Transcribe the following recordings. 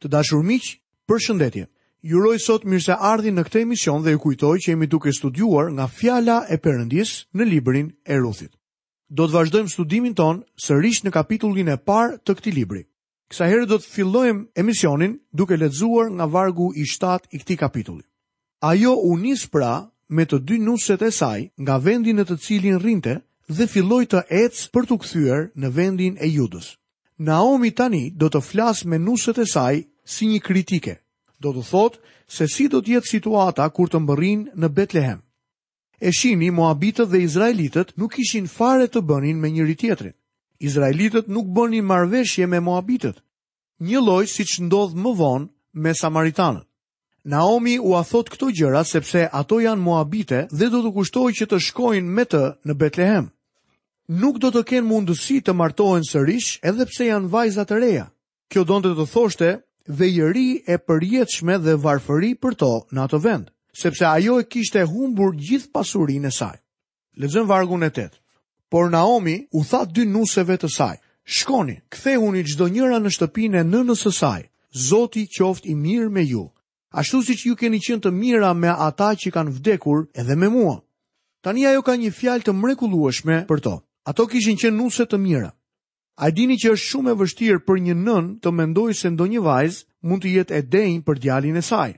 Të dashur miq, përshëndetje. Ju uroj sot mirëseardhje në këtë emision dhe ju kujtoj që jemi duke studiuar nga Fjala e Perëndisë në librin e Ruthit. Do të vazhdojmë studimin tonë sërish në kapitullin e parë të këtij libri. Kësaj herë do të fillojmë emisionin duke lexuar nga vargu i 7 i këtij kapitulli. Ajo u nis pra me të dy nuset e saj nga vendi në të cilin rrinte dhe filloi të ecë për t'u kthyer në vendin e Judës. Naomi tani do të flasë me nuset e saj si një kritike. Do t'u thotë se si do të jetë situata kur të mbërrijnë në Betlehem. E shihni, moabitët dhe izraelitët nuk kishin fare të bënin me njëri-tjetrin. Izraelitët nuk bënin marrëveshje me moabitët. Njëlloj siç ndodh më vonë me samaritanët. Naomi ua thotë këto gjëra sepse ato janë moabite dhe do të kushtojë që të shkojnë me të në Betlehem. Nuk do të kenë mundësi të martohen sërish edhe pse janë vajza të reja. Kjo donte të thoshte vejëri e përjetshme dhe varfëri për to në atë vend, sepse ajo e kishte humbur gjithë pasurinë e saj. Lexojmë vargun e 8. Por Naomi u tha dy nuseve të saj, shkoni, kthehuni çdo njëra në shtëpinë e nënës së saj, Zoti qoftë i mirë me ju, ashtu siç ju keni qenë të mira me ata që kanë vdekur edhe me mua. Tani ajo ka një fjalë të mrekullueshme për to. Ato kishin qenë nuse të mira. A dini që është shumë e vështirë për një nënë të mendojë se ndonjë vajzë mund të jetë e denjë për djalin e saj?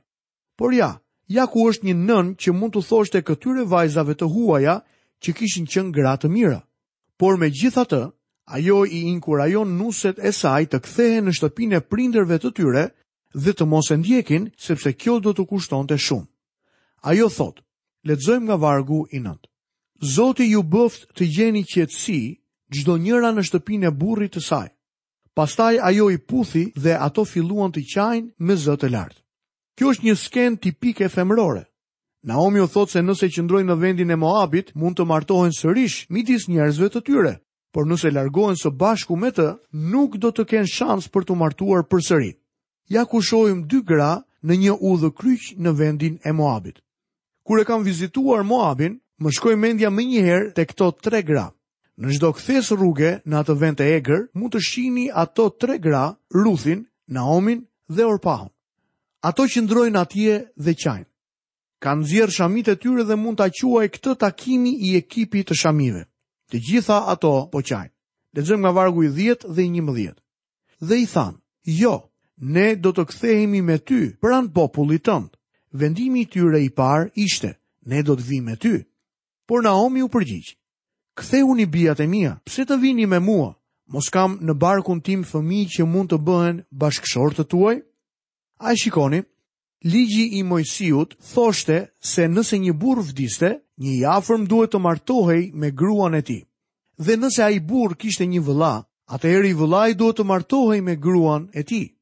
Por ja, ja ku është një nënë që mund t'u thoshte këtyre vajzave të huaja që kishin qenë gra të mira. Por megjithatë, ajo i inkurajon nuset e saj të kthehen në shtëpinë e prindërve të tyre dhe të mos e ndjekin sepse kjo do të kushtonte shumë. Ajo thotë, lexojmë nga vargu i nëntë. Zoti ju bëftë të gjeni qetësi çdo njëra në shtëpinë e burrit të saj. Pastaj ajo i puthi dhe ato filluan të qajnë me zë të lartë. Kjo është një skenë tipike femërore. Naomi u thotë se nëse qëndrojnë në vendin e Moabit, mund të martohen sërish midis njerëzve të tyre, por nëse largohen së bashku me të, nuk do të kenë shans për t'u martuar përsëri. Ja ku shohim dy gra në një udhëkryq në vendin e Moabit. Kur e kam vizituar Moabin, më shkoi mendja menjëherë tek këto tre gra. Në çdo kthesë rruge në atë vend të egër, mund të shihni ato tre gra, Ruthin, Naomin dhe Orpahun. Ato qëndrojnë atje dhe qajnë. Kanë nxjerrë shamitë e tyre dhe mund ta quaj këtë takimi i ekipit të shamive. Të gjitha ato po qajnë. Lexojmë nga vargu i 10 dhe i 11. Dhe i thanë, jo, ne do të kthehemi me ty pranë popullit tënd. Vendimi i tyre i parë ishte, ne do të vijmë me ty. Por Naomi u përgjigj, kthehuni bijat e mia, pse të vini me mua, mos kam në barkun tim fëmijë që mund të bëhen bashkëshortë tuaj? A e shikoni, Ligji i Moisiut thoshte se nëse një burrë vdiste, një i afërm duhet të martohej me gruan e tij. Dhe nëse ai burrë kishte një vëlla, atëherë i vëllai duhet të martohej me gruan e tij.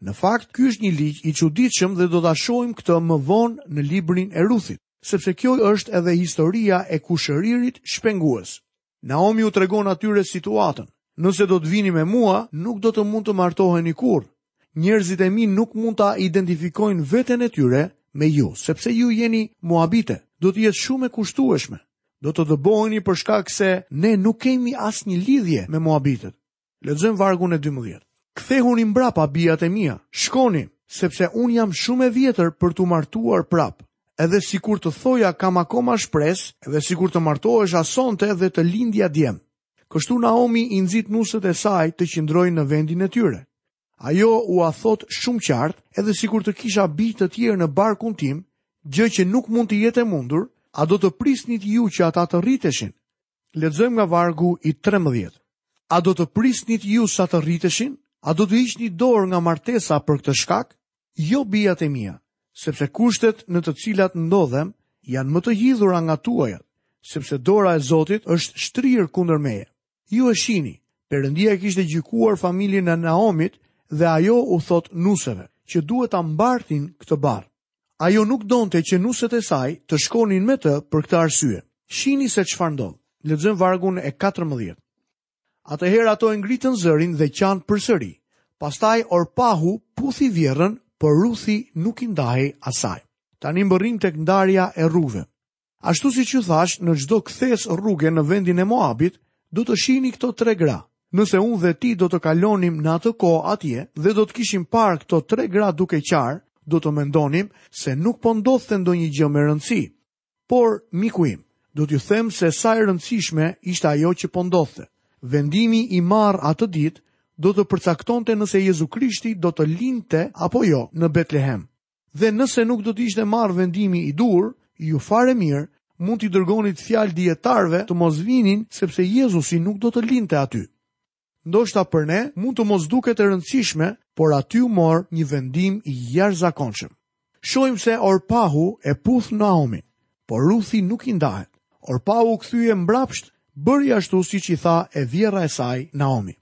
Në fakt, ky është një ligj i çuditshëm dhe do ta shohim këtë më vonë në librin e Ruthit, sepse kjo është edhe historia e kushëririt shpengues. Naomi u tregon atyre situatën. Nëse do të vini me mua, nuk do të mund të martoheni kurrë. Njerëzit e mi nuk mund ta identifikojnë veten e tyre me ju, sepse ju jeni moabite. Do të jetë shumë e kushtueshme. Do të dëboheni për shkak se ne nuk kemi asnjë lidhje me moabitët. Lexojmë vargun e 12. Kthehuni mbrapa bijat e mia, shkoni, sepse unë jam shumë e vjetër për t'u martuar prapë. Edhe sikur të thoja kam akoma shpresë, edhe sikur të martohesha sonte dhe të lindja djem. Kështu Naomi i nxit nuset e saj të qëndrojnë në vendin e tyre. Ajo ua thotë shumë qartë, edhe sikur të kisha bij të tjerë në barkun tim, gjë që nuk mund të jetë e mundur, a do të prisnit ju që ata të rriteshin. Lexojmë nga vargu i 13. A do të prisnit ju sa të rriteshin? A do të hiqni dorë nga martesa për këtë shkak? Jo bijat e mia, sepse kushtet në të cilat ndodhem janë më të hidhura nga tuajat, sepse dora e Zotit është shtrirë kundër meje. Ju e shihni, Perëndia e kishte gjykuar familjen e Naomit dhe ajo u thotë nuseve që duhet ta mbartin këtë barrë. Ajo nuk donte që nuset e saj të shkonin me të për këtë arsye. Shihni se çfarë ndodh. Lexojmë vargun e 14. Atëherë ato e ngritën zërin dhe qanë përsëri. Pastaj Orpahu puthi vjerrën, por Ruthi nuk i ndahej asaj. Tani mbërrim tek ndarja e rrugëve. Ashtu siç ju thashë, në çdo kthesë rruge në vendin e Moabit, do të shihni këto tre gra. Nëse unë dhe ti do të kalonim në atë kohë atje dhe do të kishim parë këto tre gra duke qarë, do të mendonim se nuk po ndodhte ndonjë gjë me rëndësi. Por, miku im, do t'ju them se sa e rëndësishme ishte ajo që po ndodhte. Vendimi i marrë atë ditë do të përcaktonte nëse Jezu Krishti do të lindte apo jo në Betlehem. dhe nëse nuk do të ishte marrë vendimi i duhur, ju fare mirë, mund t'i dërgonit fjalë dijetarëve të mos vinin sepse Jezusi nuk do të lindte aty. Ndoshta për ne mund të mos duket e rëndësishme, por aty u mor një vendim i jashtëzakonshëm. Shohim se Orpahu e puth Naomin, por Ruthi nuk i ndahet. Orpahu u kthye mbrapsht, bëri ashtu siç i tha e vjerra e saj Naomi.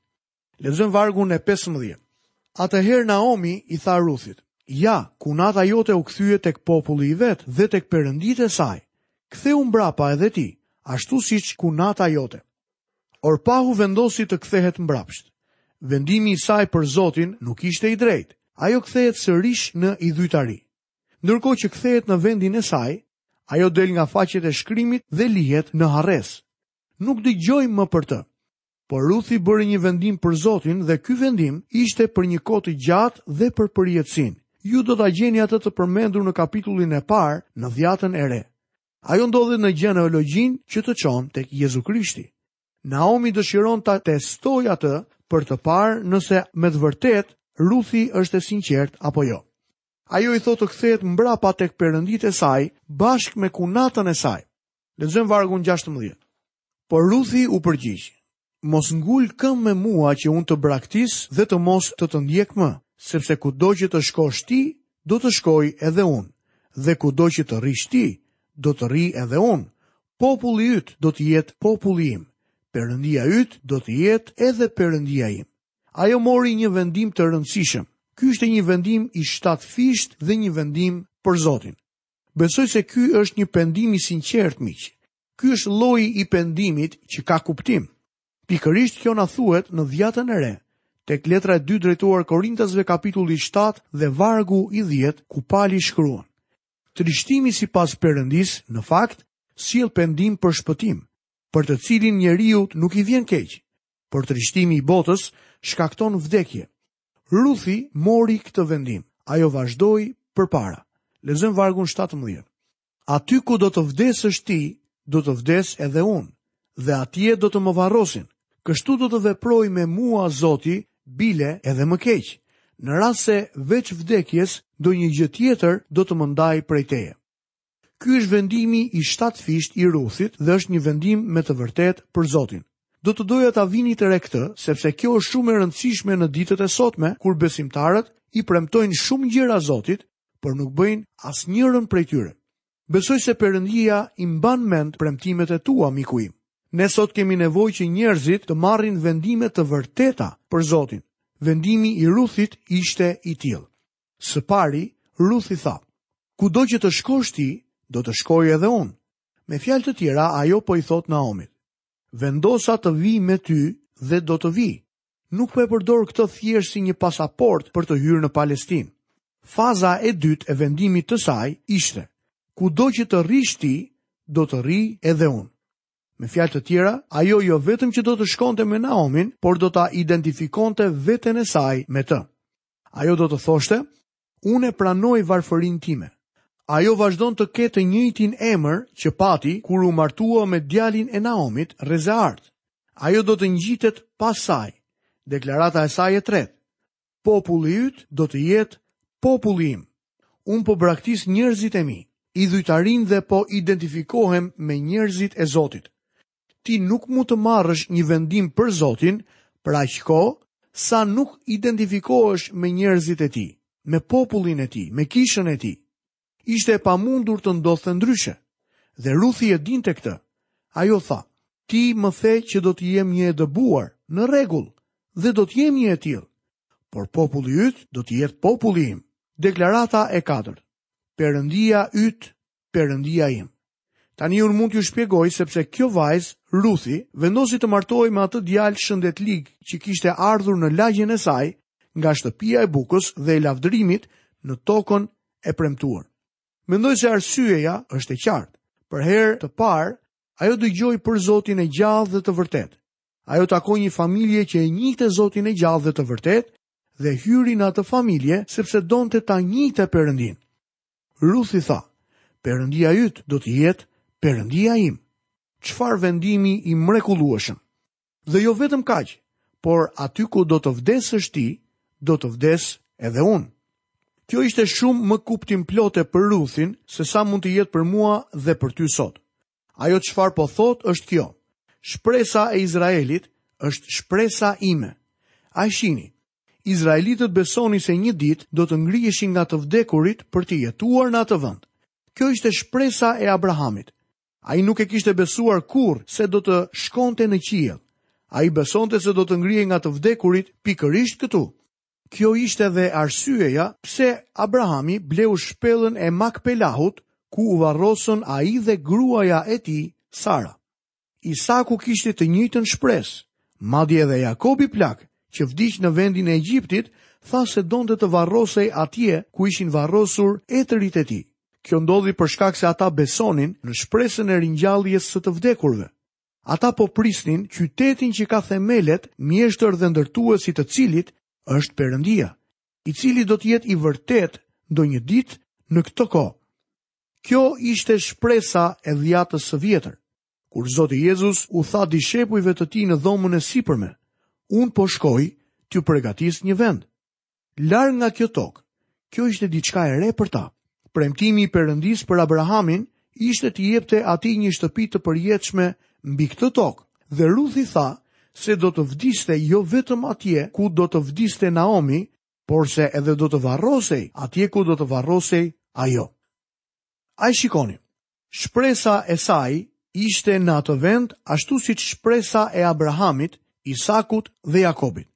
Lexojmë vargun e 15. Atëherë Naomi i tha Ruthit, Ja, kunata jote u kthye tek populli i vet dhe tek perënditë e saj. Kthehu mbrapa edhe ti, ashtu siç kunata jote. Orpahu vendosi të kthehet mbrapsht. Vendimi i saj për Zotin nuk ishte i drejtë. Ajo kthehet sërish në idhytari. Ndërkohë që kthehet në vendin e saj, ajo del nga faqet e shkrimit dhe lihet në harresë. Nuk dëgjojmë më për të. Por Ruthi bëri një vendim për Zotin dhe ky vendim ishte për një kohë të gjatë dhe për përjetësinë. Ju do ta gjeni atë të përmendur në kapitullin e parë në Dhjatën e Re. Ajo ndodhet në gjeneologjinë që të çon tek Jezu Krishti. Naomi dëshiron ta testojë atë për të parë nëse me të vërtetë Ruthi është e sinqertë apo jo. Ajo i thotë të kthehet mbrapa tek perënditë e saj bashkë me kunatën e saj. Lexojmë vargun 16. Por Ruthi u përgjigj: Mos ngul këmbë me mua që unë të të braktis dhe të mos të të ndjek më, sepse kudo që të shkosh ti, do të shkoj edhe unë, dhe kudo që të rrish ti, do të rri edhe unë. Populli yt do të jetë populli im, Perëndia yt do të jetë edhe Perëndia im. Ajo mori një vendim të rëndësishëm. Ky ishte një vendim i shtatëfishtë dhe një vendim për Zotin. Besoj se ky është një pendim i sinqertë, miq. Ky është lloji i pendimit që ka kuptim. Pikërisht kjo na thuhet në Dhjatën e Re, tek letra e dy drejtuar Korintasve kapitulli 7 dhe vargu i 10, ku Pali shkruan. Trishtimi sipas Perëndisë, në fakt, sjell pendim për shpëtim, për të cilin njeriut nuk i vjen keq, por trishtimi i botës shkakton vdekje. Ruthi mori këtë vendim. Ajo vazhdoi përpara. Lexojmë vargun 17. Aty ku do të vdesësh ti, do të vdes edhe unë, dhe atje do të më varrosin. Kështu do të veprojë me mua Zoti, bile edhe më keq. Në rast se veç vdekjes, ndonjë gjë tjetër do të më ndajë prej teje. Ky është vendimi i shtatëfishtë i Ruthit dhe është një vendim me të vërtetë për Zotin. Do të doja ta vinit re këtë, sepse kjo është shumë e rëndësishme në ditët e sotme, kur besimtarët i premtojnë shumë gjëra Zotit, por nuk bëjnë asnjërën prej tyre. Besoj se Perëndia i mban mend premtimet e tua, miku im. Ne sot kemi nevojë që njerëzit të marrin vendime të vërteta për Zotin. Vendimi i Ruthit ishte i tillë. Së pari, Ruthi tha, kudo që të shkosh ti, do të shkoj edhe unë. Me fjalë të tjera, ajo po i thotë Naomit, vendosa të vij me ty dhe do të vij. Nuk po e përdor këtë thjesht si një pasaport për të hyrë në Palestinë. Faza e dytë e vendimit të saj ishte, kudo që të rrish ti, do të rri edhe unë. Me fjalë të tjera, ajo jo vetëm që do të shkonte me Naomin, por do ta identifikonte veten e saj me të. Ajo do të thoshte, unë e pranoj varfërinë time. Ajo vazhdon të ketë të njëjtin emër që pati kur u martua me djalin e Naomit, Rezeart. Ajo do të ngjitet pas saj. Deklarata e saj e tretë. Populli yt do të jetë populli im. Unë po braktis njerëzit e mi, idhujtarinë dhe po identifikohem me njerëzit e Zotit. Ti nuk mund të marrësh një vendim për Zotin për aq kohë sa nuk identifikohesh me njerëzit e tij, me popullin e tij, me kishën e tij. Ishte e pamundur të ndodhte ndryshe. Dhe Ruthi e dinte këtë. Ajo tha, ti më the që do të jem një e dëbuar, në rregull, dhe do të jem një e tillë. Por populli yt do të jetë populli im. Deklarata e katërt. Perëndia yt Perëndia im. Tani unë mund t'ju shpjegoj se pse kjo vajzë, Ruthi, vendosi të martohej me atë djalë shëndetlig që kishte ardhur në lagjen e saj nga shtëpia e bukës dhe e lavdërimit në tokën e premtuar. Mendoj se arsyeja është e qartë. Për herë të parë, ajo dëgjoi për Zotin e gjallë dhe të vërtetë. Ajo takoi një familje që e njihte Zotin e gjallë dhe të vërtetë dhe hyri në atë familje sepse donte ta njihte Perëndinë. Ruthi tha, Perëndia yt do të jetë Perëndia im. Çfarë vendimi i mrekullueshëm! Dhe jo vetëm kaq, por aty ku do të vdesësh ti, do të vdes edhe unë. Kjo ishte shumë më kuptimplote për Ruthin sesa mund të jetë për mua dhe për ty sot. Ajo çfarë po thotë është kjo. Shpresa e Izraelit është shpresa ime. A e shihni, Izraelitët besonin se një ditë do të ngriheshin nga të vdekurit për të jetuar në atë vend. Kjo ishte shpresa e Abrahamit. Ai nuk e kishte besuar kurrë se do të shkonte në qiell. Ai besonte se do të ngrihej nga të vdekurit pikërisht këtu. Kjo ishte dhe arsyeja pse Abrahami bleu shpellën e Makpelahut, ku u varrosën ai dhe gruaja e tij, Sara. Isaku kishte të njëjtën shpresë. Madje edhe Jakobi plak, që vdiq në vendin e Egjiptit, tha se donte të varrosej atje ku ishin varrosur etërit e tij. Kjo ndodhi për shkak se ata besonin në shpresën e ringjalljes së të vdekurve. Ata po prisnin qytetin që ka themelet, mjeshtër dhe ndërtues i të cilit është Perëndia, i cili do të jetë i vërtetë ndonjë ditë në këtë kohë. Kjo ishte shpresa e dhjatës së vjetër. Kur Zoti Jezus u tha dishepujve të tij në dhomën e sipërme, unë po shkoj t'ju pregatis një vend. Larg nga kjo tokë, kjo ishte diçka e re për ta. Premtimi i Perëndisë për Abrahamin ishte t'i jepte atij një shtëpi të përjetshme mbi këtë tokë, dhe Ruthi tha se do të vdiste jo vetëm atje ku do të vdiste Naomi, por se edhe do të varrosej atje ku do të varrosej ajo. A e shikoni, shpresa e saj ishte në atë vend ashtu siç shpresa e Abrahamit, Isakut dhe Jakobit.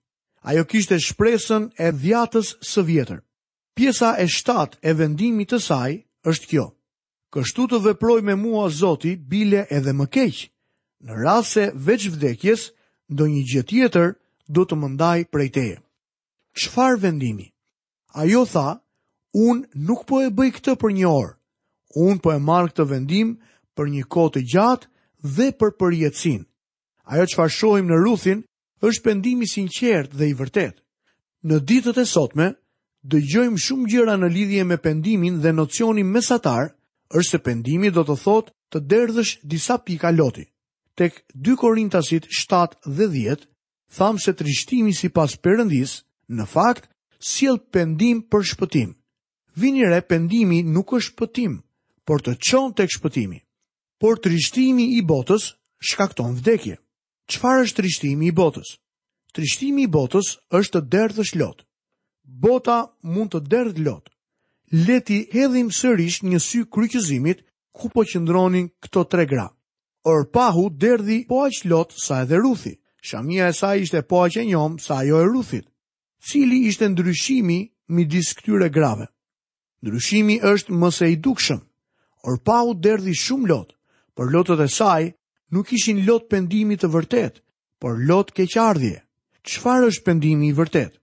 Ajo kishte shpresën e dhjatës së vjetër. Pjesa e shtatë e vendimit të saj është kjo. Kështu të veprojë me mua Zoti bile edhe më keq. Në rast se veç vdekjes, ndonjë gjë tjetër do të më ndajë prej teje. Çfarë vendimi? Ajo tha, unë nuk po e bëj këtë për një orë. Unë po e marr këtë vendim për një kohë të gjatë dhe për përjetësinë. Ajo çfarë shohim në Ruthin është pendimi i sinqertë dhe i vërtetë. Në ditët e sotme, dëgjojmë shumë gjëra në lidhje me pendimin dhe nocioni mesatar është se pendimi do të thotë të derdhësh disa pika loti. Tek 2 Korintasit 7 dhe 10, thamë se trishtimi sipas Perëndisë, në fakt, sjell pendim për shpëtim. Vini re pendimi nuk është shpëtim, por të çon tek shpëtimi. Por trishtimi i botës shkakton vdekje. Çfarë është trishtimi i botës? Trishtimi i botës është të derdhësh lot. Bota mund të derdhë lot. Le t'i hedhim sërish një sy kryqëzimit ku po qëndronin këto tre gra. Orpahu derdhi po aq lot sa edhe Ruthi. Shamia e saj ishte po aq e njomë sa ajo e Ruthit. Cili ishte ndryshimi midis këtyre grave? Ndryshimi është më se i dukshëm. Orpahu derdhi shumë lot, por lotët e saj nuk ishin lot pendimi të vërtetë, por lot keqardhjeje. Çfarë është pendimi i vërtetë?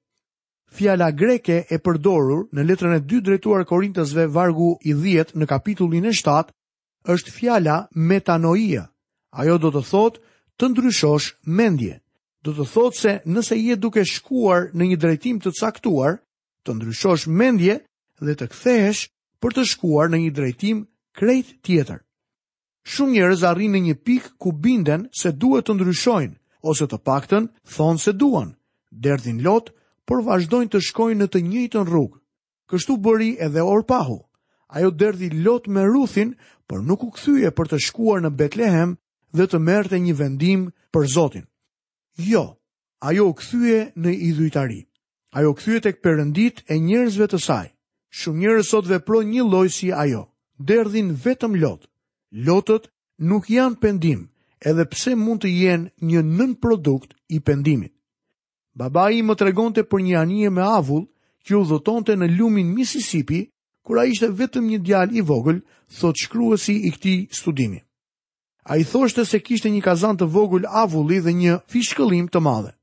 Fjala greke e përdorur në letrën e dytë drejtuar Korintasve vargu i 10 në kapitullin e 7 është fjala metanoia. Ajo do të thotë të ndryshosh mendje. Do të thotë se nëse je duke shkuar në një drejtim të caktuar, të ndryshosh mendje dhe të kthehesh për të shkuar në një drejtim krejt tjetër. Shumë njerëz arrijnë në një pikë ku binden se duhet të ndryshojnë, ose të paktën thonë se duan. Derdhin lot, por vazhdojnë të shkojnë në të njëjtën rrugë. Kështu bëri edhe Orpahu. Ajo derdhi lot me Ruthin, por nuk u kthye për të shkuar në Betlehem dhe të merrte një vendim për Zotin. Jo, ajo u kthye në idhujtari. Ajo u kthye tek perënditë e njerëzve të saj. Shumë njerëz sot veprojnë njëlloj si ajo. Derdhin vetëm lot. Lotët nuk janë pendim, edhe pse mund të jenë një nënprodukt i pendimit. Babai im më tregonte për një anije me avull që udhëtonte në lumin Mississippi, kur ai ishte vetëm një djalë i vogël, thotë shkruesi i këtij studimi. Ai thoshte se kishte një kazan të vogël avulli dhe një fishkëllimë të madhe.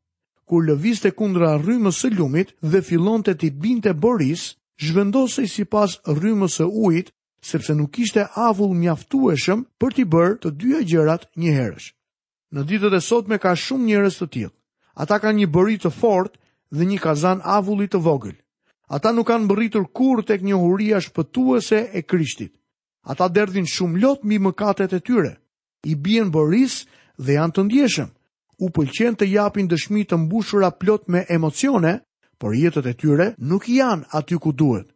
Kur lëvizte kundra rrymës së lumit dhe fillonte t'i binte borisë, zhvendosej sipas rrymës së ujit, sepse nuk kishte avull mjaftueshëm për t'i bërë të dyja gjërat njëherësh. Në ditët e sotme ka shumë njerëz të tillë. Ata kanë një bori të fortë dhe një kazan avulli të vogël. Ata nuk kanë mbërritur kurrë tek njohuria shpëtuese e Krishtit. Ata derdhin shumë lot mbi mëkatet e tyre, i bien borisë dhe janë të ndjeshëm. U pëlqen të japin dëshmi të mbushura plot me emocione, por jetët e tyre nuk janë aty ku duhet.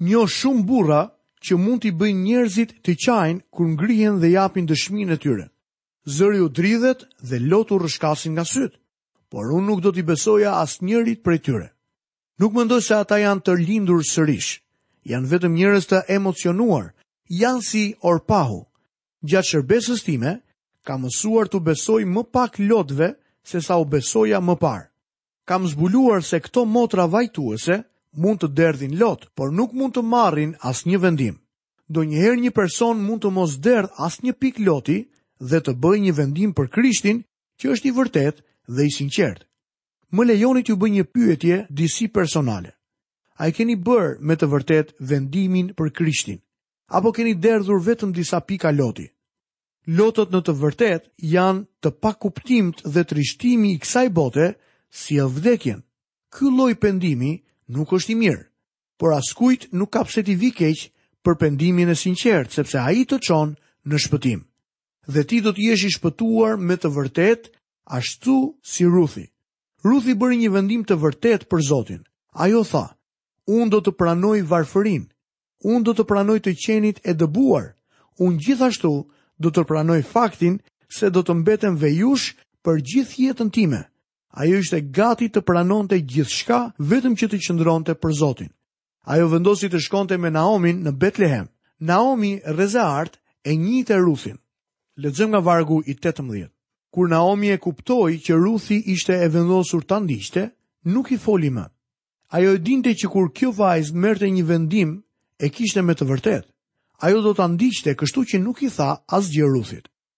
Njoh shumë burra që mund t'i bëjnë njerëzit të qajnë kur ngrihen dhe japin dëshminë e tyre. Zëri u dridhet dhe lot u rrëshkasin nga sytë, por unë nuk do t'i besoja asnjërit prej tyre. Nuk mendoj se ata janë të lindur sërish. Janë vetëm njerëz të emocionuar, janë si Orpahu. Gjatë shërbesës time, kam mësuar t'u besoj më pak lotëve se sa u besoja më parë. Kam zbuluar se këto motra vajtuese mund të derdhin lot, por nuk mund të marrin asnjë vendim. Ndonjëherë një person mund të mos derdhë asnjë pikë loti dhe të bëjë një vendim për Krishtin që është i vërtetë dhe i sinqertë. Më lejoni t'ju bëj një pyetje disi personale. A e keni bërë me të vërtetë vendimin për Krishtin? Apo keni derdhur vetëm disa pika loti? Lotët në të vërtetë janë të pakuptimtë dhe trishtimi i kësaj bote sjell vdekjen. Ky lloj pendimi nuk është i mirë, por askujt nuk ka pse t'i vijë keq për pendimin e sinqertë, sepse ai të çon në shpëtim. dhe ti do të jesh i shpëtuar me të vërtetë, ashtu si Ruthi. Ruthi bëri një vendim të vërtetë për Zotin. Ajo tha, unë do të pranoj varfërinë, unë do të pranoj të qenit e dëbuar, unë gjithashtu do të pranoj faktin se do të mbetem vejushë për gjithë jetën time. Ajo ishte gati të pranonte gjithçka vetëm që të qëndronte për Zotin. Ajo vendosi të shkonte me Naomin në Betlehem. Naomi rrezearta e njihte Ruthin. Lexojmë nga vargu i 18. Kur Naomi e kuptoi që Ruthi ishte e vendosur ta ndiqte, nuk i foli më. Ajo e dinte që kur kjo vajzë merrte një vendim, e kishte me të vërtetë. Ajo do ta ndiqte, kështu që nuk i tha asgjë Ruthit.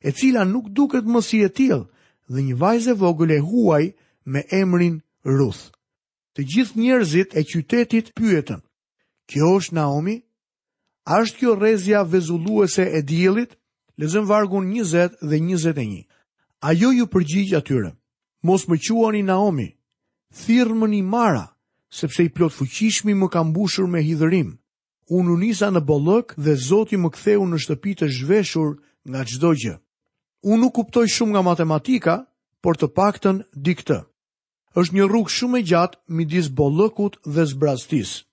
e cila nuk duket më si e tillë, dhe një vajzë e vogël e huaj me emrin Ruth. Të gjithë njerëzit e qytetit pyetën, Kjo është Naomi? A është kjo rrezja vezulluese e diellit? Lexojmë vargun 20 dhe 21. Ajo iu përgjigj atyre, mos më quani Naomi, thirrmëni Mara, sepse i Plotfuqishmi më ka mbushur me hidhërim, Unë u nisa në bollëk dhe Zoti më ktheu në shtëpi të zhveshur nga çdo gjë. Unë nuk kuptoj shumë nga matematika, por të paktën di këtë. Është një rrugë shumë e gjatë midis bollëkut dhe zbrazëtisë.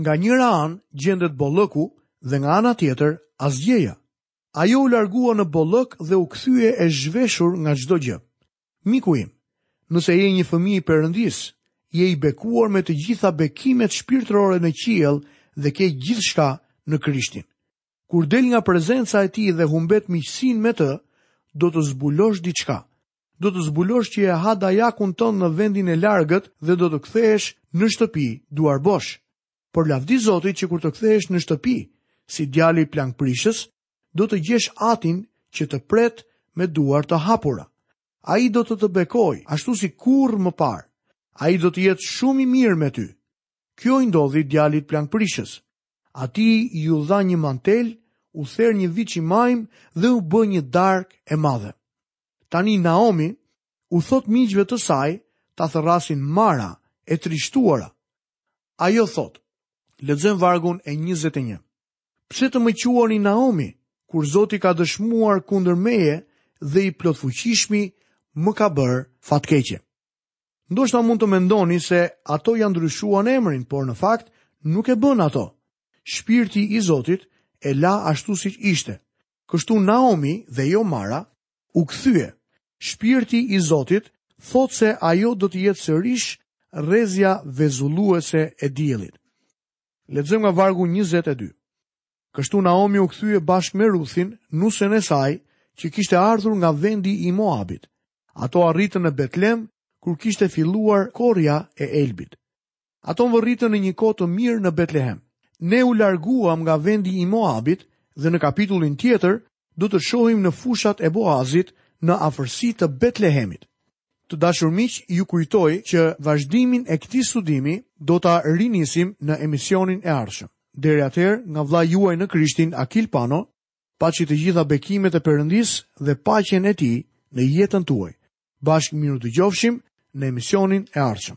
Nga njëra anë gjendet bollëku dhe nga ana tjetër asgjëja. Ajo u largua në bollëk dhe u kthye e zhveshur nga çdo gjë. Miku im, nëse je një fëmijë i Perëndisë, je i bekuar me të gjitha bekimet shpirtërore në qiell dhe ke gjithçka në Krishtin. Kur del nga prezenca e Tij dhe humbet miqësinë me Të, do të zbulosh diçka. Do të zbulosh që e ha dajakun tënd në vendin e largët dhe do të kthehesh në shtëpi duarbosh. Por lavdi Zotit që kur të kthehesh në shtëpi, si djali plëngprishës, do të gjesh atin që të pret me duar të hapura. Ai do të të bekojë, ashtu si kurrë më parë. Ai do të jetë shumë i mirë me ty. Kjo i ndodhi djalit plëngprishës. Atij iu dha një mantel, u ther një viç i majmë dhe u bë një darkë e madhe. Tani Naomi u thotë miqve të saj ta thërrasin Mara e trishtuara. Ajo thotë, lexojmë vargun e 21. Pse të më quani Naomi, kur Zoti ka dëshmuar kundër meje dhe i plotfuqishmi më ka bërë fatkeqe. Ndoshta mund të mendoni se ato ia ndryshuan emrin, por në fakt nuk e bënë ato. Shpirti i Zotit e la ashtu siç ishte. Kështu Naomi dhe jo Mara u kthye. Shpirti i Zotit thotë se ajo do të jetë sërish rrezja vezulluese e diellit. Lexojmë nga vargu 22. Kështu Naomi u kthye bashkë me Ruthin, nusen e saj, që kishte ardhur nga vendi i Moabit. Ato arritën në Betlem, kur kishte filluar korrja e elbit. Ato mbërritën në një kohë të mirë në Betlehem. Ne u larguam nga vendi i Moabit dhe në kapitullin tjetër do të shohim në fushat e Boazit në afërsi të Betlehemit. Të dashur miq, ju kujtoj që vazhdimin e këtij studimi do ta rinisim në emisionin e ardhshëm. Deri atëherë, nga vëllai juaj në Krishtin Akil Pano, paçi të gjitha bekimet e Perëndisë dhe paqen e tij në jetën tuaj. Bashkë mirudëgjofshim në emisionin e ardhshëm.